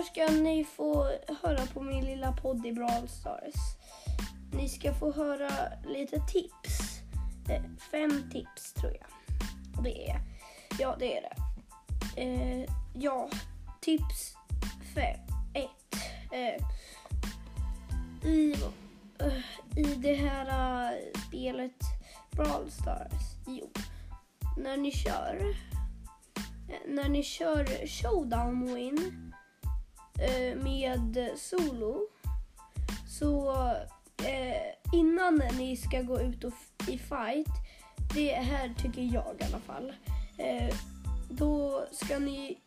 här ska ni få höra på min lilla podd i Brawl Stars. Ni ska få höra lite tips. Eh, fem tips tror jag. Och det är, ja det är det. Eh, ja, tips fem. Ett. Eh, i, uh, I det här uh, spelet Brawl Stars. Jo, när ni kör eh, när ni kör Showdown Win Eh, med solo så eh, innan ni ska gå ut och i fight, det här tycker jag i alla fall, eh, då ska ni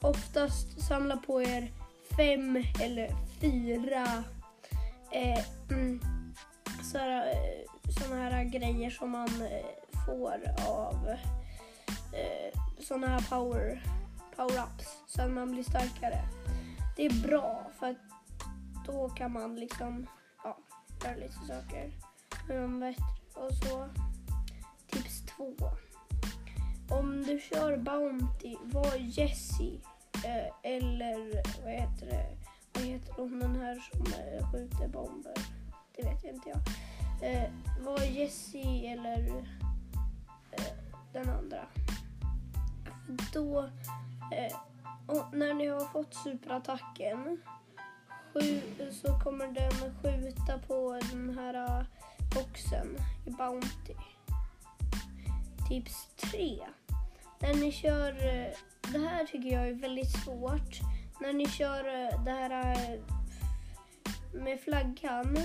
oftast samla på er fem eller fyra eh, mm, sådana eh, såna här grejer som man eh, får av eh, såna här power, power-ups så att man blir starkare. Det är bra för att då kan man liksom ja, göra lite saker bättre. Och så tips två. Om du kör Bounty, var Jessie eh, eller vad heter det? Vad heter hon den här som eh, skjuter bomber? Det vet jag inte jag. Eh, var Jessie eller eh, den andra. Då, eh, och när ni har fått superattacken så kommer den skjuta på den här äh, boxen i Bounty. Tips 3. När ni kör, äh, det här tycker jag är väldigt svårt. När ni kör äh, det här med flaggan,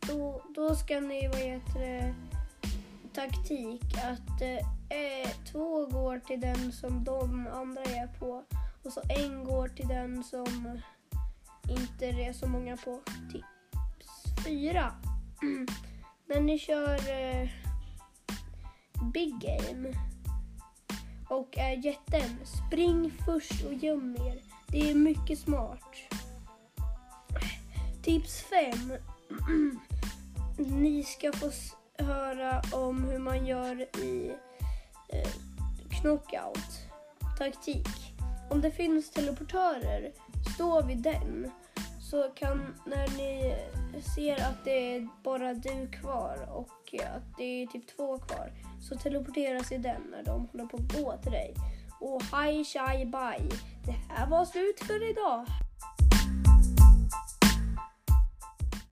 då, då ska ni, vad heter det, taktik att eh, eh, två går till den som de andra är på och så en går till den som inte det är så många på. Tips 4. När ni kör eh, Big Game och är jätten, spring först och göm er. Det är mycket smart. Tips 5. Ni ska få höra om hur man gör i eh, knockout. Taktik. Om det finns teleportörer, stå vid den. Så kan, när ni ser att det är bara du kvar och eh, att det är typ två kvar, så teleporteras i den när de håller på att gå till dig. Och hi, shy, bye. Det här var slut för idag.